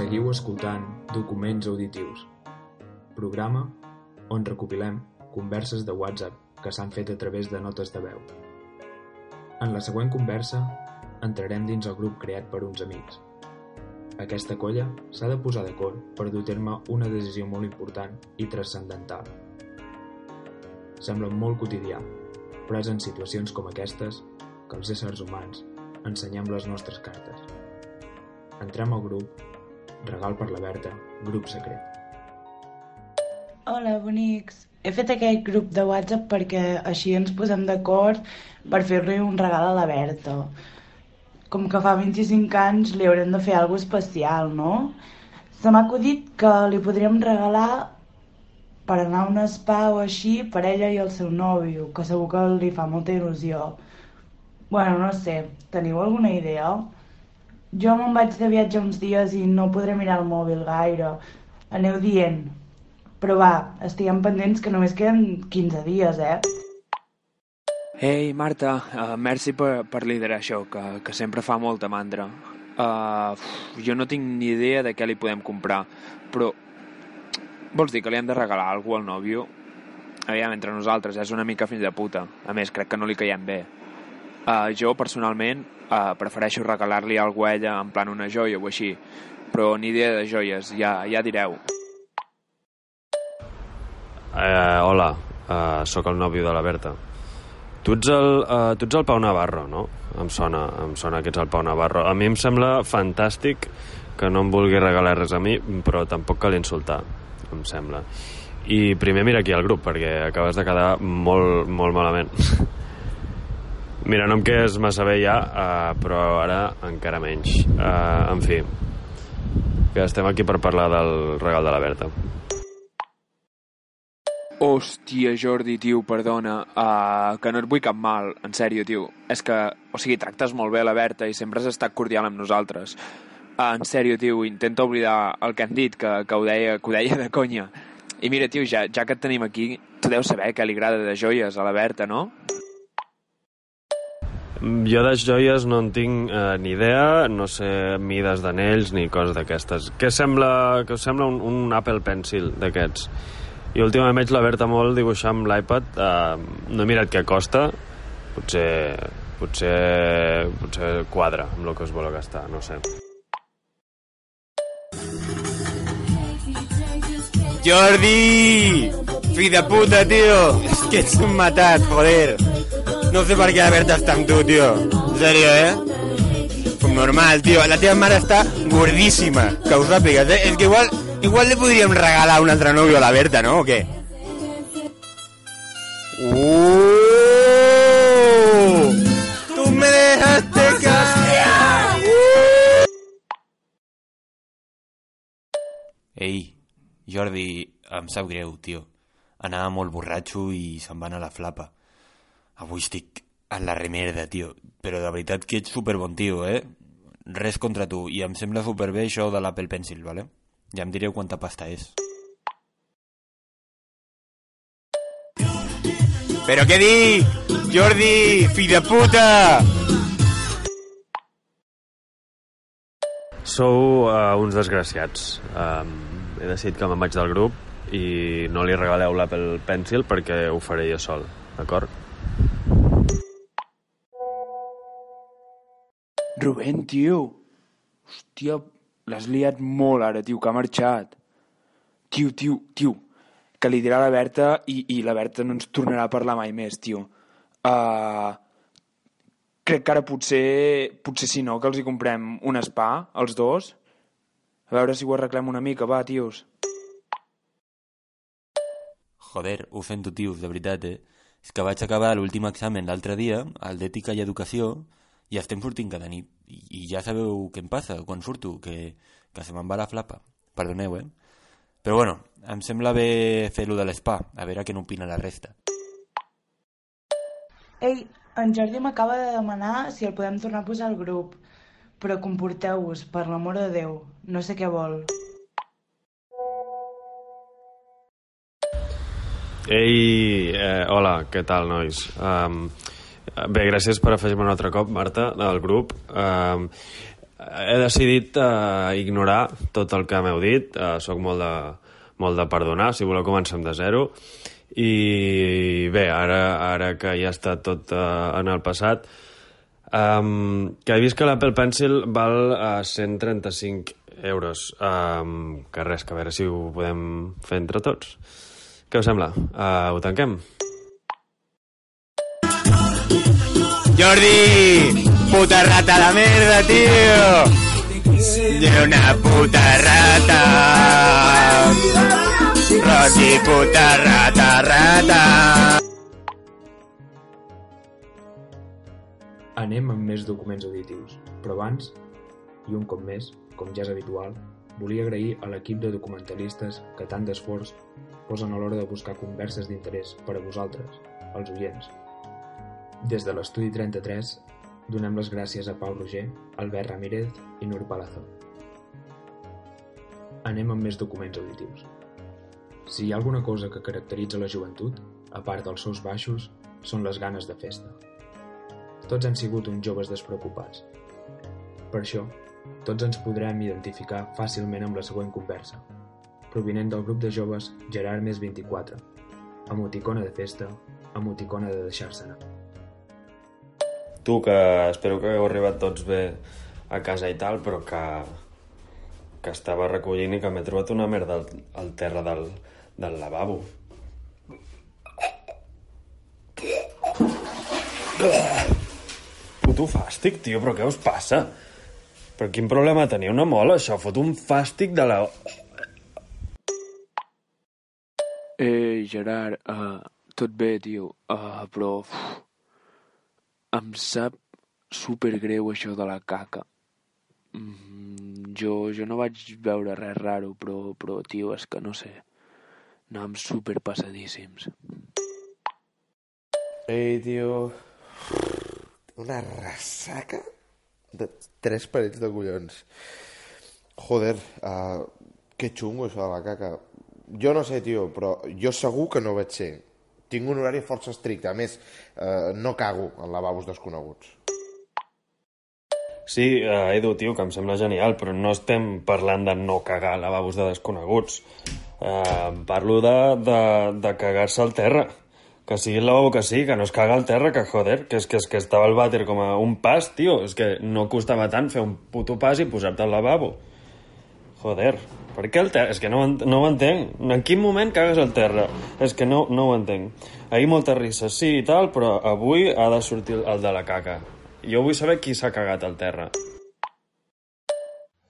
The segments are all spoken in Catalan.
Seguiu escoltant Documents Auditius, programa on recopilem converses de WhatsApp que s'han fet a través de notes de veu. En la següent conversa entrarem dins el grup creat per uns amics. Aquesta colla s'ha de posar d'acord per dur a terme una decisió molt important i transcendental. Sembla molt quotidià, però és en situacions com aquestes que els éssers humans ensenyem les nostres cartes. Entrem al grup Regal per la Berta, grup secret. Hola, bonics. He fet aquest grup de WhatsApp perquè així ens posem d'acord per fer-li un regal a la Berta. Com que fa 25 anys li haurem de fer alguna especial, no? Se m'ha acudit que li podríem regalar per anar a un spa o així per ella i el seu nòvio, que segur que li fa molta il·lusió. Bueno, no sé, teniu alguna idea? Jo me'n vaig de viatge uns dies i no podré mirar el mòbil gaire. Aneu dient. Però va, estiguem pendents que només queden 15 dies, eh? Ei, Marta, uh, merci per, per liderar això, que, que sempre fa molta mandra. Uh, jo no tinc ni idea de què li podem comprar, però vols dir que li hem de regalar alguna al nòvio? Aviam, entre nosaltres, és una mica fins de puta. A més, crec que no li caiem bé. Uh, jo, personalment, uh, prefereixo regalar-li alguna a ella en plan una joia o així, però ni idea de joies, ja, ja direu. Eh, hola, uh, sóc el nòvio de la Berta. Tu ets, el, uh, tu ets el Pau Navarro, no? Em sona, em sona que ets el Pau Navarro. A mi em sembla fantàstic que no em vulgui regalar res a mi, però tampoc cal insultar, em sembla. I primer mira aquí al grup, perquè acabes de quedar molt, molt malament. Mira, no em quedes massa bé ja, uh, però ara encara menys. Uh, en fi, que estem aquí per parlar del regal de la Berta. Hòstia, Jordi, tio, perdona, uh, que no et vull cap mal, en sèrio, tio. És que, o sigui, tractes molt bé la Berta i sempre has estat cordial amb nosaltres. Uh, en sèrio, tio, intenta oblidar el que han dit, que, que, ho, deia, que ho deia de conya. I mira, tio, ja, ja que et tenim aquí, tu deus saber que li agrada de joies a la Berta, no? Jo de joies no en tinc eh, ni idea, no sé mides d'anells ni coses d'aquestes. Què sembla, que sembla un, un Apple Pencil d'aquests? I últimament veig la Berta molt dibuixar amb l'iPad. Eh, no he mirat què costa, potser, potser, potser quadra amb el que us voleu gastar, no sé. Jordi! Fill de puta, tio! És que ets un matat, joder! No sé per què la Berta està amb tu, tio. En sèrio, eh? Com normal, tio. La teva mare està gordíssima, que ho sàpigues, eh? És que igual, igual li podríem regalar un altre nòvio a la Berta, no? O què? Uh! Tu me dejaste caer! Ei, Jordi, em sap greu, tio. Anava molt borratxo i se'n va anar la flapa. Avui estic a la remerda, tio. Però de veritat que ets super bon tio, eh? Res contra tu. I em sembla superbé això de l'Apple Pencil, vale? Ja em direu quanta pasta és. Però què dic? Jordi, fill de puta! Sou uh, uns desgraciats. Um, he decidit que me'n vaig del grup i no li regaleu l'Apple Pencil perquè ho faré jo sol, d'acord? Rubén, tio. Hòstia, l'has liat molt ara, tio, que ha marxat. Tio, tio, tio, que li dirà la Berta i, i la Berta no ens tornarà a parlar mai més, tio. Uh, crec que ara potser, potser si no, que els hi comprem un spa, els dos. A veure si ho arreglem una mica, va, tios. Joder, ho sento, tios, de veritat, eh? És que vaig acabar l'últim examen l'altre dia, el d'Ètica i Educació, i estem sortint cada nit. I, I ja sabeu què em passa quan surto, que, que se me'n va la flapa. Perdoneu, eh? Però bueno, em sembla bé fer-lo de l'espa, a veure què n'opina la resta. Ei, en Jordi m'acaba de demanar si el podem tornar a posar al grup. Però comporteu-vos, per l'amor de Déu. No sé què vol. Ei, eh, hola, què tal, nois? Um, bé, gràcies per afegir-me un altre cop, Marta, al grup. Um, he decidit uh, ignorar tot el que m'heu dit. Uh, soc molt de, molt de perdonar, si voleu comencem de zero. I bé, ara, ara que ja està tot uh, en el passat, um, que he vist que l'Apple Pencil val uh, 135 euros. Um, que res, que a veure si ho podem fer entre tots. Què us sembla? Uh, ho tanquem? Jordi! Puta rata de merda, tio! Era una puta rata! Rossi, puta rata, rata! Anem amb més documents auditius, però abans, i un cop més, com ja és habitual, volia agrair a l'equip de documentalistes que tant d'esforç posen a l'hora de buscar converses d'interès per a vosaltres, els oients. Des de l'estudi 33, donem les gràcies a Pau Roger, Albert Ramírez i Nur Palazzo. Anem amb més documents auditius. Si hi ha alguna cosa que caracteritza la joventut, a part dels seus baixos, són les ganes de festa. Tots han sigut uns joves despreocupats. Per això, tots ens podrem identificar fàcilment amb la següent conversa, provinent del grup de joves Gerard més 24, emoticona de festa, emoticona de deixar-se anar. Tu, que espero que hagueu arribat tots bé a casa i tal, però que, que estava recollint i que m'he trobat una merda al, al terra del, del lavabo. Puto fàstic, tio, però què us passa? Però quin problema tenia una mola, això? Fot un fàstic de la... Ei, Gerard, uh, tot bé, tio, uh, però... Uf, em sap supergreu això de la caca. Mm, jo, jo no vaig veure res raro, però, però, tio, és que no sé. Anàvem superpassadíssims. Ei, tio... Una ressaca de tres parets de collons. Joder, uh, que xungo això de la caca. Jo no sé, tio, però jo segur que no vaig ser. Tinc un horari força estricte. A més, uh, no cago en lavabos desconeguts. Sí, uh, Edu, tio, que em sembla genial, però no estem parlant de no cagar lavabos de desconeguts. Uh, parlo de, de, de cagar-se al terra. Que sigui el lavabo que sí, que no es caga al terra, que joder, que és que, és que estava el vàter com a un pas, tio. És que no costava tant fer un puto pas i posar-te al lavabo. Joder, per què el terra? És que no, no ho entenc. En quin moment cagues al terra? És que no, no ho entenc. Ahir molta risa, sí i tal, però avui ha de sortir el de la caca. Jo vull saber qui s'ha cagat al terra.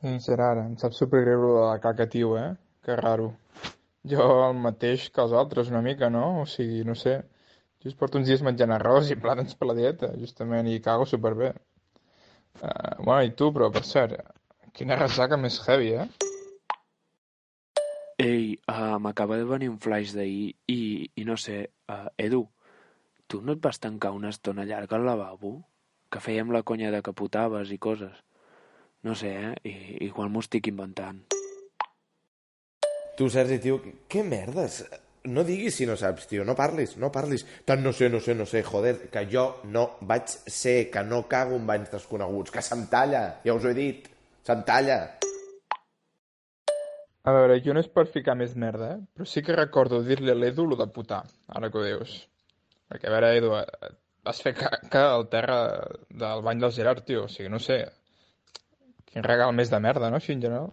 Ei, Gerard, em sap supergreu de la caca, tio, eh? Que raro. Jo el mateix que els altres, una mica, no? O sigui, no sé. Just porto uns dies menjant arròs i plàtans per la dieta, justament, i cago superbé. Uh, bueno, i tu, però, per cert, quina ressaca més heavy, eh? Ei, uh, m'acaba de venir un flash d'ahir i, i no sé, uh, Edu, tu no et vas tancar una estona llarga al lavabo? Que fèiem la conya de que putaves i coses. No sé, eh? I, igual m'ho estic inventant. Tu, Sergi, tio, què merdes? No diguis si no saps, tio, no parlis, no parlis. Tant no sé, no sé, no sé, joder, que jo no vaig ser, que no cago en banys desconeguts, que se'm talla, ja us ho he dit, se'm talla. A veure, jo no és per ficar més merda, eh? Però sí que recordo dir-li a l'Edu lo de putar, ara que ho dius. Perquè, a veure, Edu, eh, vas fer caca al terra del bany del Gerard, tio. O sigui, no sé, quin regal més de merda, no, així en general?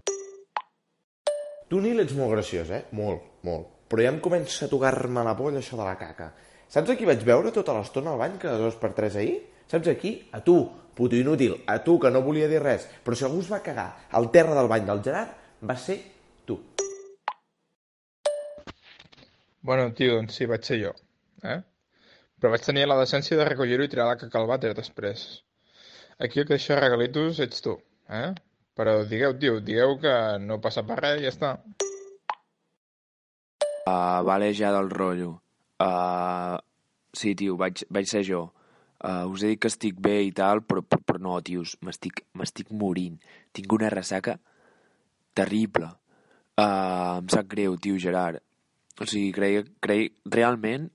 Tu, Nil, ets molt graciós, eh? Molt, molt. Però ja em comença a tocar-me la polla això de la caca. Saps a qui vaig veure tota l'estona al bany cada dos per tres ahir? Saps a qui? A tu, puto inútil, a tu, que no volia dir res. Però si algú es va cagar al terra del bany del Gerard, va ser tu. Bueno, tio, doncs sí, vaig ser jo. Eh? Però vaig tenir la decència de recollir-ho i tirar la caca al vàter després. Aquí el que deixa regalitos ets tu, eh? Però digueu, tio, digueu que no passa per res i ja està. Uh, vale, ja del rotllo. Uh, sí, tio, vaig, vaig ser jo. Uh, us he dit que estic bé i tal, però, però, però no, tios, m'estic morint. Tinc una ressaca terrible. Uh, em sap greu, tio Gerard. O sigui, creia, creia, realment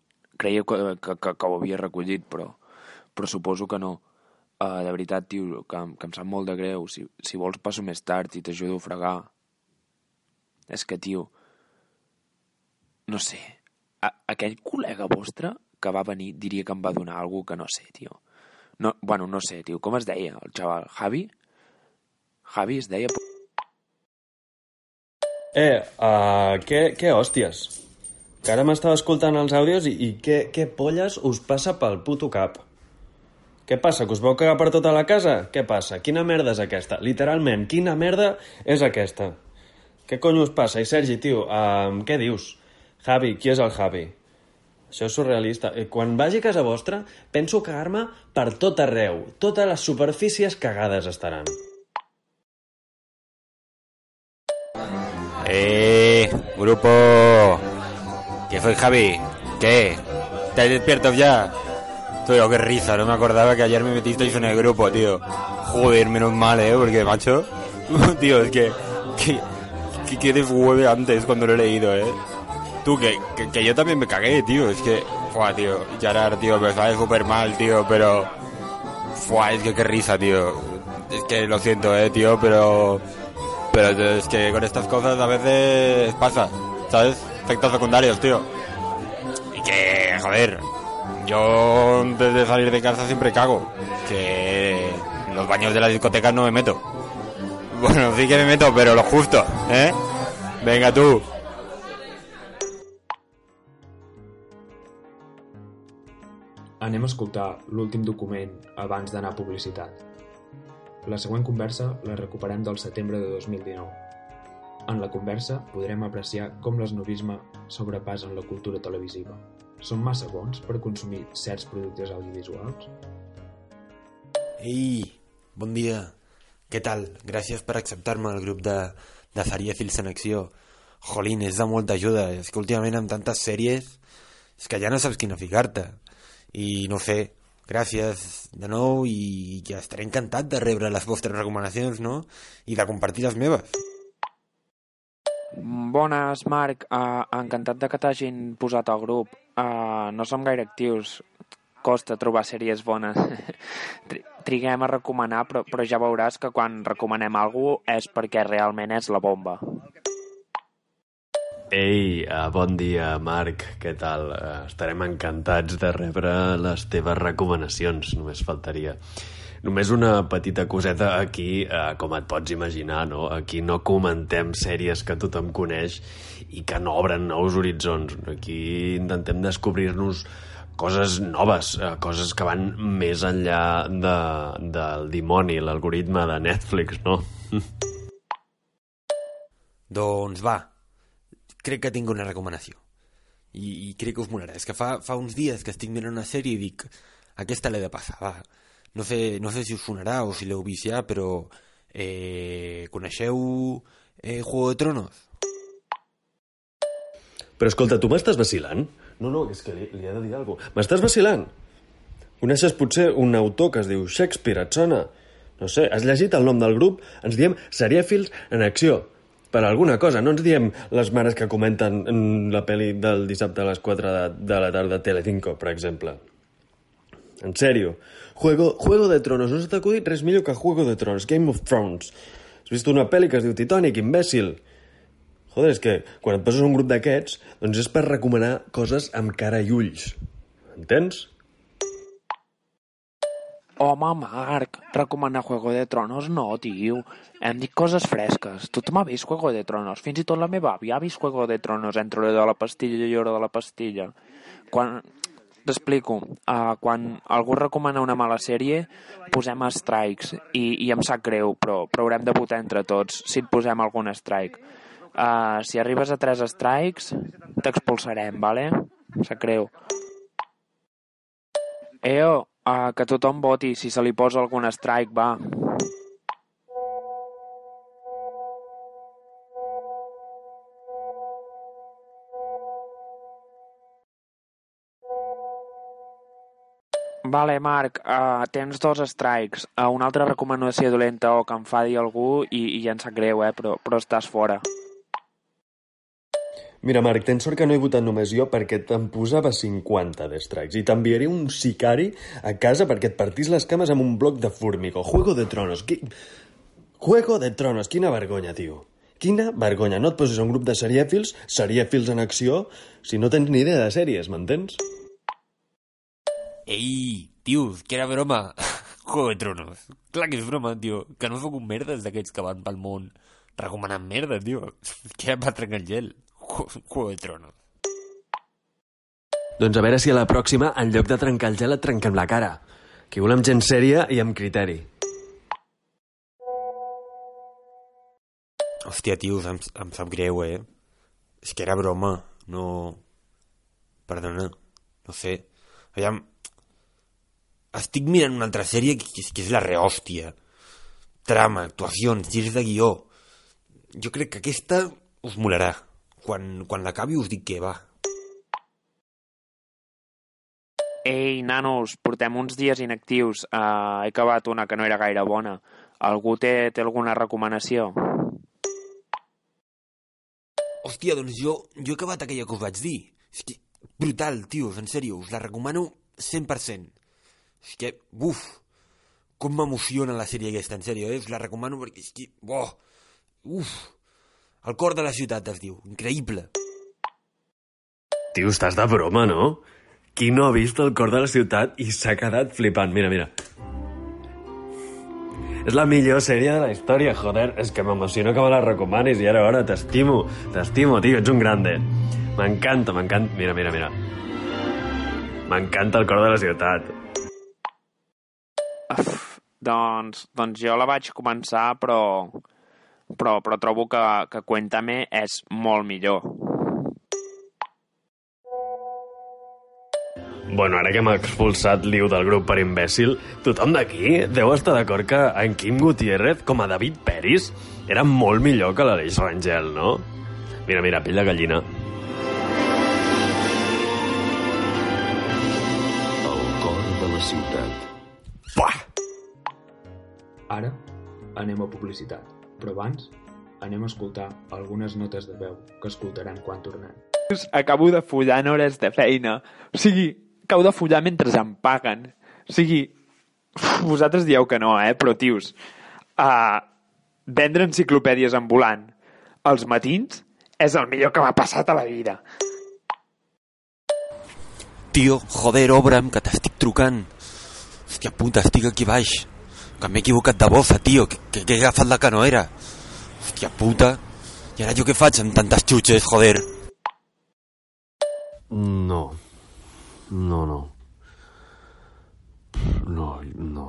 creia que, que, que, que ho havia recollit, però, però suposo que no. Uh, de veritat, tio, que, que em sap molt de greu. Si, si vols passo més tard i t'ajudo a fregar. És que, tio, no sé, a, aquell col·lega vostre que va venir diria que em va donar alguna que no sé, tio. No, bueno, no sé, tio, com es deia el xaval? Javi? Javi es deia... Eh, uh, què, què hòsties? Que ara m'estava escoltant els àudios i, i què, què polles us passa pel puto cap? Què passa, que us vau cagar per tota la casa? Què passa? Quina merda és aquesta? Literalment, quina merda és aquesta? Què cony us passa? I Sergi, tio, uh, què dius? Javi, qui és el Javi? Això és surrealista. Eh, Quan vagi a casa vostra, penso cagar-me per tot arreu. Totes les superfícies cagades estaran. ¡Eh! ¡Grupo! ¿Qué soy Javi? ¿Qué? ¿Estáis despiertos ya? Tío, qué risa, no me acordaba que ayer me metisteis en el grupo, tío. Joder, menos mal, ¿eh? Porque, macho... tío, es que... Que, que, que deshueve antes cuando lo he leído, ¿eh? Tú, que, que, que yo también me cagué, tío. Es que... Fua, tío. Yarar, tío, me sabe súper mal, tío, pero... Fua, es que qué risa, tío. Es que lo siento, eh, tío, pero... Pero es que con estas cosas a veces pasa, ¿sabes? Efectos secundarios, tío. Y que, joder, yo antes de salir de casa siempre cago. Que en los baños de la discoteca no me meto. Bueno, sí que me meto, pero lo justo, ¿eh? Venga tú. Anem a escoltar l'últim document abans d'anar a publicitat. La següent conversa la recuperem del setembre de 2019. En la conversa podrem apreciar com l'esnovisme sobrepassen la cultura televisiva. Són massa bons per consumir certs productes audiovisuals? Ei, bon dia. Què tal? Gràcies per acceptar-me al grup de, de Zariefils en acció. Jolín, és de molta ajuda. És que últimament amb tantes sèries és que ja no saps quina ficar-te. I no sé, gràcies de nou i ja estaré encantat de rebre les vostres recomanacions, no? I de compartir les meves. Bones, Marc. Uh, encantat de que t'hagin posat al grup. Uh, no som gaire actius. Costa trobar sèries bones. Tri- Triguem a recomanar, però, però ja veuràs que quan recomanem alguna és perquè realment és la bomba. Ei, uh, bon dia, Marc. Què tal? Uh, estarem encantats de rebre les teves recomanacions, només faltaria. Només una petita coseta aquí, uh, com et pots imaginar, no? Aquí no comentem sèries que tothom coneix i que no obren nous horitzons. Aquí intentem descobrir-nos coses noves, eh, coses que van més enllà de, del dimoni, l'algoritme de Netflix, no? Doncs va, crec que tinc una recomanació. I, i crec que us molarà. És que fa, fa uns dies que estic mirant una sèrie i dic aquesta l'he de passar, va. No sé, no sé si us sonarà o si l'heu vist ja, però eh, coneixeu eh, Juego de Tronos? Però escolta, tu m'estàs vacilant? No, no, és que li, li he de dir alguna cosa. M'estàs vacilant? Coneixes potser un autor que es diu Shakespeare, et sona? No sé, has llegit el nom del grup? Ens diem serièfils en acció. Per alguna cosa, no ens diem les mares que comenten mm, la pel·li del dissabte a les 4 de, de la tarda a Telecinco, per exemple. En sèrio. Juego, Juego de Tronos. No s'ha acudit res millor que Juego de Tronos. Game of Thrones. Has vist una pel·li que es diu Titanic, imbècil. Joder, és que quan et poses un grup d'aquests, doncs és per recomanar coses amb cara i ulls. Entens? Home, Marc, recomanar Juego de Tronos no, tio. Hem dit coses fresques. Tothom ha vist Juego de Tronos. Fins i tot la meva àvia ha vist Juego de Tronos entre l'hora de la pastilla i l'hora de la pastilla. Quan... T'explico. Uh, quan algú recomana una mala sèrie, posem strikes. I, i em sap greu, però, però haurem de votar entre tots si et posem algun strike. Uh, si arribes a tres strikes, t'expulsarem, vale? Se creu. Eo, uh, que tothom voti si se li posa algun strike, va. Vale, Marc, uh, tens dos strikes. Uh, una altra recomanació dolenta o que enfadi algú i, i ja em sap greu, eh? però, però estàs fora. Mira, Marc, tens sort que no he votat només jo perquè te'n posava 50 de strikes i t'enviaré un sicari a casa perquè et partís les cames amb un bloc de formigó. Juego de Tronos. Qui... Juego de Tronos. Quina vergonya, tio. Quina vergonya. No et posis un grup de serièfils, serièfils en acció, si no tens ni idea de sèries, m'entens? Ei, tio, que era broma. Juego de Tronos. Clar que és broma, tio. Que no sóc un merdes d'aquests que van pel món recomanant merda, tio. Que era per trencar el gel. Juego de Tronos. Doncs a veure si a la pròxima, en lloc de trencar el gel, et trenquem la cara. Que volem gent sèria i amb criteri. Hòstia, tio, em, em sap greu, eh? És que era broma, no... Perdona, no sé. Aviam, estic mirant una altra sèrie que, que, és, que és la rehòstia. Trama, actuacions, girs de guió. Jo crec que aquesta us molarà. Quan, quan l'acabi us dic què va. Ei, nanos, portem uns dies inactius. Uh, he acabat una que no era gaire bona. Algú té, té alguna recomanació? Hòstia, doncs jo, jo he acabat aquella que us vaig dir. És que, brutal, tios, en sèrio, us la recomano 100%. És que, buf, com m'emociona la sèrie aquesta, en sèrio, eh? Us la recomano perquè és que, boh, uf, el cor de la ciutat es diu, increïble. Tio, estàs de broma, no? Qui no ha vist el cor de la ciutat i s'ha quedat flipant? Mira, mira. És la millor sèrie de la història, joder. És que m'emociona que me la recomanis i ara, ara, t'estimo. T'estimo, tio, ets un grande. M'encanta, m'encanta. Mira, mira, mira. M'encanta el cor de la ciutat. Doncs, doncs jo la vaig començar, però, però, però trobo que, que Cuéntame és molt millor. Bueno, ara que m'ha expulsat Liu del grup per imbècil, tothom d'aquí deu estar d'acord que en Kim Gutiérrez, com a David Peris, era molt millor que l'Aleix Rangel, no? Mira, mira, pell de gallina. Ara anem a publicitat, però abans anem a escoltar algunes notes de veu que escoltaran quan tornem. Acabo de follar en hores de feina. O sigui, acabo de follar mentre em paguen. O sigui, vosaltres dieu que no, eh? Però, tios, uh, vendre enciclopèdies ambulant als matins és el millor que m'ha passat a la vida. Tio, joder, obre'm, que t'estic trucant. Hòstia puta, estic aquí baix. Que m'he equivocat de bofa, tio, que, que, que he agafat la que no era. Hòstia puta. I ara jo què faig amb tantes xutxes, joder? No. No, no. No, no.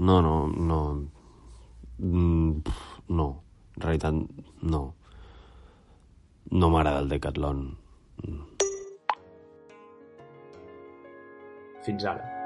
No, no, no. Mm, No. En realitat, no. No m'agrada el Decathlon. Fins ara.